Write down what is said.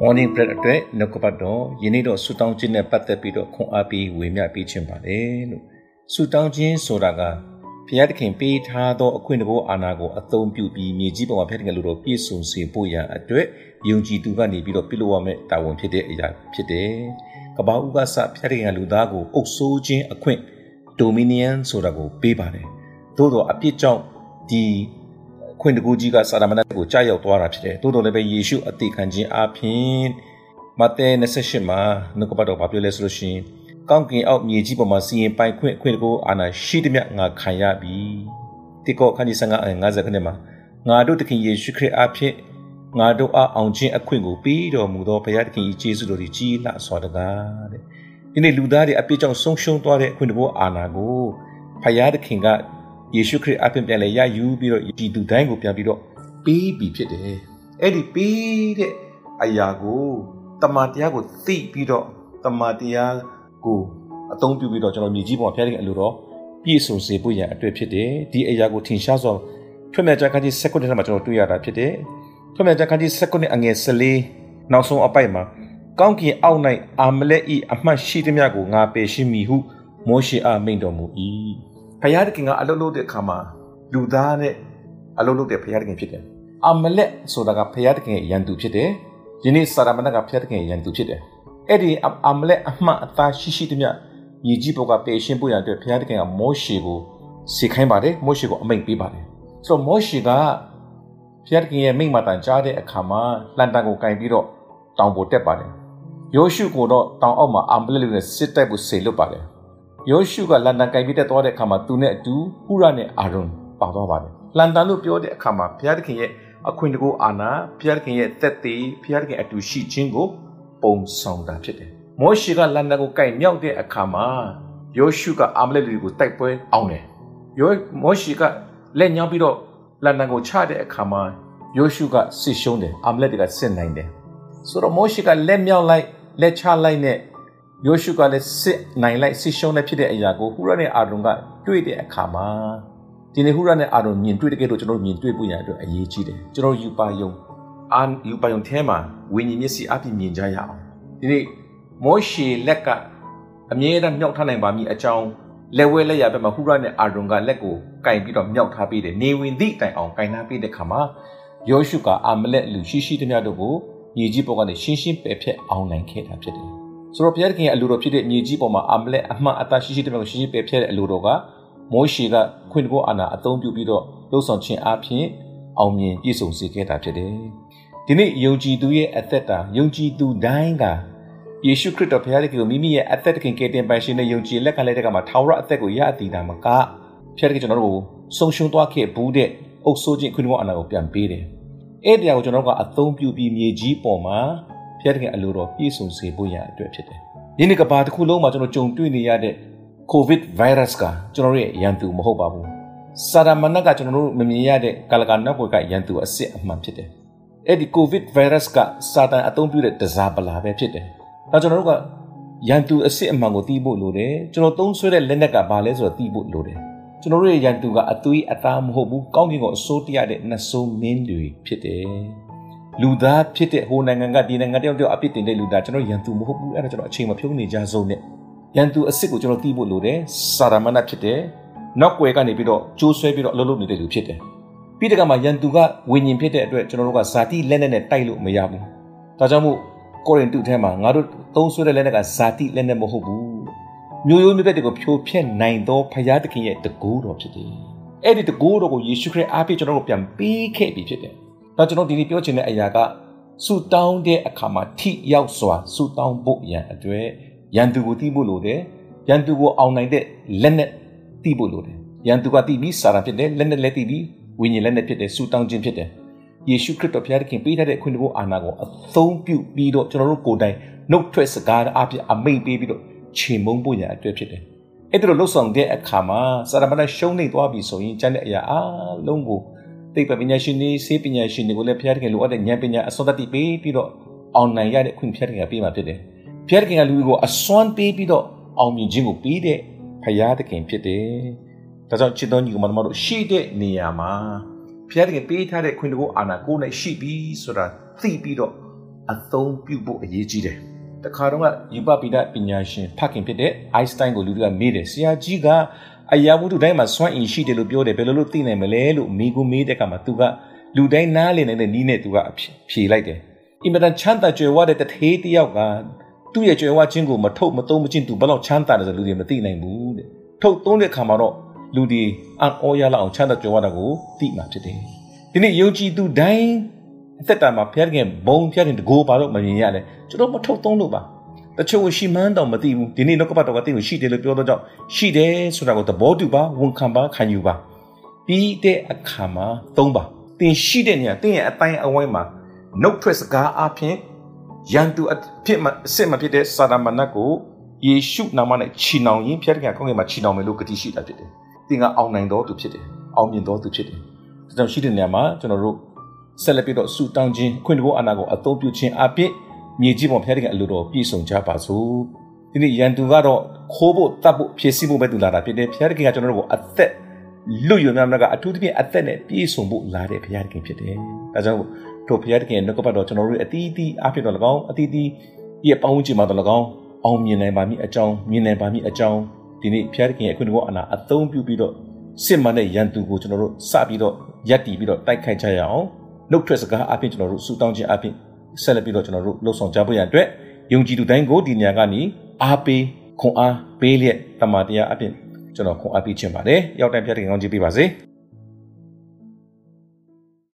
morning bread အတွက်နှုတ်ကပတ်တော်ယနေ့တော့ဆူတောင်းခြင်းနဲ့ပတ်သက်ပြီးတော့ခွန်အားပေးဝေမျှပေးခြင်းပါတယ်လို့ဆူတောင်းခြင်းဆိုတာကဘုရားသခင်ပေးထားသောအခွင့်အရေးအာဏာကိုအသုံးပြုပြီးမြေကြီးပေါ်မှာဘုရားသခင်လူတော်ပြည့်စုံစေဖို့ရန်အတွက်ယုံကြည်သူကနေပြီးတော့ပြုလုပ်ရမယ့်တာဝန်ဖြစ်တဲ့အရာဖြစ်တယ်။ကဘာဦးကစဘုရားသခင်လူသားကိုအုပ်စိုးခြင်းအခွင့် dominion ဆိုတာကိုပေးပါတယ်။သို့တော့အပြစ်ကြောင့်ဒီ ခွင့်တကူကြီးကစာရမဏေကိုကြားရောက်သွားတာဖြစ်တယ်။သို့တော်လည်းပဲယေရှုအသေးခံခြင်းအပြင်မဿဲ28မှာနှုတ်ကပတ်တော်ဘာပြောလဲဆိုလို့ရှိရင်ကောင်းကင်အောက်မြေကြီးပေါ်မှာစီရင်ပိုင်ခွင့်အခွင့်တကူအာဏာရှိသည်မြငါခံရပြီ။တိကောခန်းကြီး55အ50ခန်းမှာငါတို့သခင်ယေရှုခရစ်အဖြစ်ငါတို့အားအောင်ခြင်းအခွင့်ကိုပေးတော်မူသောဘုရားသခင်၏ကျေးဇူးတော်ကြီးလှစွာတကားတဲ့။ဒီနေ့လူသားတွေအပြစ်ကြောင့်ဆုံးရှုံးသွားတဲ့အခွင့်တကူအာဏာကိုဘုရားသခင်က ယေရှုခရစ်အပြင်ပြန်လဲရယူပြီးတော့ဒီသူတိုင်းကိုပြန်ပြီးတော့ပေးပြီးဖြစ်တယ်အဲ့ဒီပေးတဲ့အရာကိုတမန်တရားကိုသိပြီးတော့တမန်တရားကိုအသုံးပြုပြီးတော့ကျွန်တော်မြေကြီးပေါ်ဖျားတဲ့အလိုတော့ပြည့်စုံစေဖို့ရန်အတွက်ဖြစ်တယ်ဒီအရာကိုထင်ရှားစွာထွတ်မြတ်ကြခန်းကြီး7ခုထဲမှာကျွန်တော်တွေ့ရတာဖြစ်တယ်ထွတ်မြတ်ကြခန်းကြီး7ခုနဲ့အငယ်14နောက်ဆုံးအပိုက်မှာကောင်းကင်အောက်၌အာမလက်ဤအမှတ်ရှိသည်များကိုငါပယ်ရှင်းမိဟုမောရှေအားမိန့်တော်မူ၏ ဖယားတခင်ကအလုပ်လုပ်တဲ့အခါမှာလူသားနဲ့အလုပ်လုပ်တဲ့ဖယားတခင်ဖြစ်တယ်။အမလက်ဆိုတာကဖယားတခင်ရဲ့ရန်သူဖြစ်တယ်။ယနေ့စာရမဏကဖယားတခင်ရဲ့ရန်သူဖြစ်တယ်။အဲ့ဒီအမလက်အမှတ်အသားရှိရှိတမျှမြေကြီးပေါ်ကပေရှင်းဖို့ရန်အတွက်ဖယားတခင်ကမောရှေကိုစေခိုင်းပါတယ်။မောရှေကိုအမိန့်ပေးပါတယ်။ဆိုတော့မောရှေကဖယားတခင်ရဲ့မိန့်မှတန်ကြားတဲ့အခါမှာလန်တန်ကိုကင်ပြီးတော့တောင်ပေါ်တက်ပါတယ်။ယောရှုကိုတော့တောင်အောက်မှာအမလက်လူနဲ့စစ်တိုက်ဖို့ဆေလွတ်ပါတယ်။ ယောရှုကလန်ဒန်ကင်ပြီးတက်သွားတဲ့အခါမှာသူနဲ့အတူဟူရနဲ့အာရွန်ပါသွားပါတယ်လန်ဒန်လို့ပြောတဲ့အခါမှာဘုရားသခင်ရဲ့အခွင့်တကူအာနာဘုရားသခင်ရဲ့သက်သေဘုရားသခင်အတူရှိခြင်းကိုပုံဆောင်တာဖြစ်တယ်မောရှေကလန်ဒန်ကိုကင်မြောက်တဲ့အခါမှာယောရှုကအာမလက်လူကိုတိုက်ပွဲအောင်တယ်ယောမောရှေကလက်ညှောင်းပြီးတော့လန်ဒန်ကိုချတဲ့အခါမှာယောရှုကစစ်ရှုံးတယ်အာမလက်တွေကစစ်နိုင်တယ်ဆိုတော့မောရှေကလက်မြောက်လိုက်လက်ချလိုက်နဲ့ ယောရှုကလည်းစစ်နိုင်လိုက်စစ်ရှုံးလိုက်ဖြစ်တဲ့အရာကိုဟူရနဲ့အာရုံကတွေ့တဲ့အခါမှာဒီနေ့ဟူရနဲ့အာရုံမြင်တွေ့တဲ့ကဲတော့ကျွန်တော်မြင်တွေ့ဖို့ရအတွက်အရေးကြီးတယ်ကျွန်တော်ယူပါယုံအာယူပါယုံထဲမှာဝိညာဉ်မျက်စိအပြည့်မြင်ကြရအောင်ဒီနေ့မောရှေလက်ကအမြဲတမ်းမြောက်ထားနိုင်ပါမည်အကြောင်းလက်ဝဲလက်ရဘက်မှာဟူရနဲ့အာရုံကလက်ကိုကင်ပြီးတော့မြောက်ထားပေးတယ်နေဝင်သည့်တိုင်အောင်ကင်ထားပေးတဲ့ခါမှာယောရှုကအာမလက်လူရှိရှိတမျှတို့ကိုညီကြီးပေါ်ကနေရှင်းရှင်းပယ်ဖျက်အောင်နိုင်ခဲ့တာဖြစ်တယ် ဆိုတော့ဘုရားသခင်ရဲ့အလိုတော်ဖြစ်တဲ့မြေကြီးပေါ်မှာအမလက်အမှန်အတရှိရှိတမကိုရှိရှိပဲဖြစ်တဲ့အလိုတော်ကမောရှေကခွင့်တကောအာနာအသုံးပြုပြီးတော့လှုပ်ဆောင်ခြင်းအပြင်အောင်မြင်ပြည့်စုံစေခဲ့တာဖြစ်တယ်။ဒီနေ့ယုံကြည်သူရဲ့အသက်တာယုံကြည်သူတိုင်းကယေရှုခရစ်တော်ဘုရားသခင်ကိုမိမိရဲ့အသက်တခင်ကယ်တင်ပိုင်ရှင်နဲ့ယုံကြည်လက်ခံလိုက်တဲ့ကမှာထာဝရအသက်ကိုရအတည်တာမကဘုရားသခင်ကျွန်တော်တို့ကိုဆုံးရှုံးသွားခဲ့ဘူးတဲ့အုပ်ဆိုးခြင်းခွင့်တကောအာနာကိုပြန်ပေးတယ်။အဲ့ဒီအရာကိုကျွန်တော်တို့ကအသုံးပြုပြီးမြေကြီးပေါ်မှာ ဖျက်တဲ့အလိုတော်ပြည့်စုံစေဖို့ရအတွက်ဖြစ်တယ်။ယနေ့ကဘာတစ်ခုလုံးမှာကျွန်တော်ကြုံတွေ့နေရတဲ့ COVID virus ကကျွန်တော်ရဲ့ရန်သူမဟုတ်ပါဘူး။စာရမဏကကျွန်တော်တို့မမြင်ရတဲ့ကာလကနောက်ွယ်ကရန်သူအစ်စ်အမှန်ဖြစ်တယ်။အဲ့ဒီ COVID virus ကစာတန်အသုံးပြုတဲ့တစားပလာပဲဖြစ်တယ်။ဒါကျွန်တော်တို့ကရန်သူအစ်စ်အမှန်ကိုသိဖို့လိုတယ်။ကျွန်တော်သုံးဆွဲတဲ့လက်နက်ကဘာလဲဆိုတော့သိဖို့လိုတယ်။ကျွန်တော်တို့ရဲ့ရန်သူကအသွေးအသားမဟုတ်ဘူး။ကောင်းကင်ကိုအစိုးတရားတဲ့နှဆိုးမင်းတွေဖြစ်တယ်။ လူသားဖြစ်တဲ့ဟိုနိုင်ငံကဒီနိုင်ငံတယောက်တယောက်အပြစ်တင်တဲ့လူသားကျွန်တော်ရန်သူမဟုတ်ဘူးအဲ့ဒါကျွန်တော်အချိန်မဖြုံးနေကြဆုံးနဲ့ရန်သူအစ်စ်ကိုကျွန်တော်သိဖို့လိုတယ်စာရမဏဖြစ်တယ်နောက်ွယ်ကနေပြီးတော့ကျိုးဆွဲပြီးတော့အလုပ်လုပ်နေတဲ့လူဖြစ်တယ်ပြီးတကမှရန်သူကဝิญဉ်ဖြစ်တဲ့အတွက်ကျွန်တော်တို့ကဇာတိလက်နဲ့နဲ့တိုက်လို့မရဘူးဒါကြောင့်မို့ကိုရင်တုထဲမှာငါတို့သုံးဆွဲတဲ့လက်နဲ့ကဇာတိလက်နဲ့မဟုတ်ဘူးမျိုးရိုးမျိုးသက်တွေကိုဖြိုဖျက်နိုင်သောဖရာသခင်ရဲ့တကူတော်ဖြစ်တယ်အဲ့ဒီတကူတော်ကိုယေရှုခရစ်အားဖြင့်ကျွန်တော်တို့ပြန်ပေးခဲ့ပြီဖြစ်တယ်။ တော့ကျွန်တော်ဒီနေ့ပြောချင်တဲ့အရာကဆူတောင်းတဲ့အခါမှာထိရောက်စွာဆူတောင်းဖို့ရန်အတွက်ရန်သူကိုသိဖို့လိုတယ်။ရန်သူကိုအောင်နိုင်တဲ့လက်နဲ့သိဖို့လိုတယ်။ရန်သူကသိပြီးစာရဖြစ်တယ်လက်နဲ့လည်းသိပြီးဝိညာဉ်လက်နဲ့ဖြစ်တယ်ဆူတောင်းခြင်းဖြစ်တယ်။ယေရှုခရစ်တော်ဘုရားသခင်ပေးထားတဲ့အခွင့်အရေးအာဏာကိုအသုံးပြုပြီးတော့ကျွန်တော်တို့ကိုယ်တိုင်နှုတ်ထွက်စကားအပြအမိတ်ပေးပြီးတော့ခြေမုံဖို့ရန်အတွက်ဖြစ်တယ်။အဲ့ဒါလို့လှုပ်ဆောင်တဲ့အခါမှာစာရမဏေရှုံးနေသွားပြီဆိုရင်ကျန်တဲ့အရာအလုံးကို သိပ္ပံပညာရှင်တွေစေပညာရှင်တွေကိုလည်းဘုရားသခင်လိုအပ်တဲ့ဉာဏ်ပညာအစွမ်းတတိပေးပြီးတော့အောင်နိုင်ရတဲ့ခွင့်ဘုရားသခင်ကပေးမှာဖြစ်တယ်။ဘုရားသခင်ကလူတွေကိုအစွမ်းပေးပြီးတော့အောင်မြင်ခြင်းကိုပေးတဲ့ဘုရားသခင်ဖြစ်တယ်။ဒါကြောင့်ချစ်တော်ညီကောင်မတို့ရှိတဲ့နေရာမှာဘုရားသခင်ပေးထားတဲ့ခွင့်တကူအာဏာကိုယ်နဲ့ရှိပြီဆိုတာသိပြီးတော့အသုံးပြုဖို့အရေးကြီးတယ်တခါတော့ကယူပပိဒပညာရှင်ဖခင်ဖြစ်တဲ့အိုင်စတိုင်းကိုလူတွေကမေးတယ်ဆရာကြီးက အရာဝတ္ထုတိုင်းမှာစွမ်းအင်ရှိတယ်လို့ပြောတယ်ဘယ်လိုလုပ်သိနိုင်မလဲလို့မိကူမေးတဲ့အခါမှာသူကလူတိုင်းနားလည်နေတဲ့နီးနဲ့သူကဖြေလိုက်တယ်အင်မတန်ချမ်းသာကြွယ်ဝတဲ့တထေးတယောက်ကသူ့ရဲ့ကြွယ်ဝခြင်းကိုမထုတ်မသုံးမချင်းသူဘယ်လောက်ချမ်းသာတယ်ဆိုလူတွေမသိနိုင်ဘူးတဲ့ထုတ်သုံးတဲ့အခါမှာတော့လူတွေအံ့ဩရလောက်အောင်ချမ်းသာကြွယ်ဝတာကိုသိမှာဖြစ်တယ်ဒီနေ့ယုံကြည်သူတိုင်းအသက်တာမှာဖျက်ခင်ဘုံဖျက်ခင်တကိုးဘာလို့မမြင်ရလဲကျွန်တော်မထုတ်သုံးလို့ပါ တချို့ရှိမှန်းတော့မသိဘူးဒီနေ့တော့ကပတ်တော်ကသိကိုရှိတယ်လို့ပြောတော့ကြောင့်ရှိတယ်ဆိုတာကိုသဘောတူပါဝန်ခံပါခံယူပါပြီးတဲ့အခါမှာသုံးပါသင်ရှိတဲ့နေရာသင်ရဲ့အတိုင်းအဝိုင်းမှာနှုတ်ထွက်စကားအပြင်ယန်တူအဖြစ်မအစ်မဖြစ်တဲ့စာရမဏတ်ကိုယေရှုနာမနဲ့ချီနှောင်ရင်းဖျက်ခင်ကောင်းကင်မှာချီနှောင်မယ်လို့ကတိရှိတာဖြစ်တယ်သင်ကအောင်နိုင်တော်သူဖြစ်တယ်အောင်မြင်တော်သူဖြစ်တယ်ဒါကြောင့်ရှိတဲ့နေရာမှာကျွန်တော်တို့ဆက်လက်ပြီးတော့ဆူတောင်းခြင်းအခွင့်အရေးအာဏာကိုအသုံးပြုခြင်းအပြင် မြေကြီးပေါ်ဖျက်တဲ့အလိုတော်ပြည့်စုံကြပါစို့ဒီနေ့ရန်သူကတော့ခိုးဖို့တတ်ဖို့ဖြည့်ဆည်းဖို့ပဲသူလာတာဖြစ်တယ်ဖျက်တဲ့ကကျွန်တော်တို့ကိုအသက်လွတ်ရွံ့များကအထူးသဖြင့်အသက်နဲ့ပြည့်စုံဖို့လာတဲ့ဘုရားသခင်ဖြစ်တယ်ဒါကြောင့်တို့ဘုရားသခင်ရဲ့နှုတ်ကပတ်တော်ကျွန်တော်တို့အတီးတီးအဖြစ်တော်၎င်းအတီးတီးရဲ့ပေါင်းခြင်းမှာတော်၎င်းအောင်မြင်နိုင်ပါမည်အကြောင်းမြင်နိုင်ပါမည်အကြောင်းဒီနေ့ဘုရားသခင်ရဲ့အခွင့်အရေးအနာအသုံးပြုပြီးတော့စစ်မှန်တဲ့ရန်သူကိုကျွန်တော်တို့စပြီးတော့ယက်တီပြီးတော့တိုက်ခိုက်ကြရအောင်နှုတ်ထွက်စကားအပြင်ကျွန်တော်တို့စူတောင်းခြင်းအပြင် ဆက်လက်ပြီးတော့ကျွန်တော်တို့လှုပ်ဆောင်ကြဖို့ရအတွက်ယုံကြည်သူတိုင်းကိုဒီနေရာကနေအားပေးခွန်အားပေးလျက်တမန်တရားအပြင်ကျွန်တော်ခွန်အားပေးခြင်းပါတယ်ရောက်တိုင်းဖျက်တဲ့ကောင်းချီးပေးပါစေ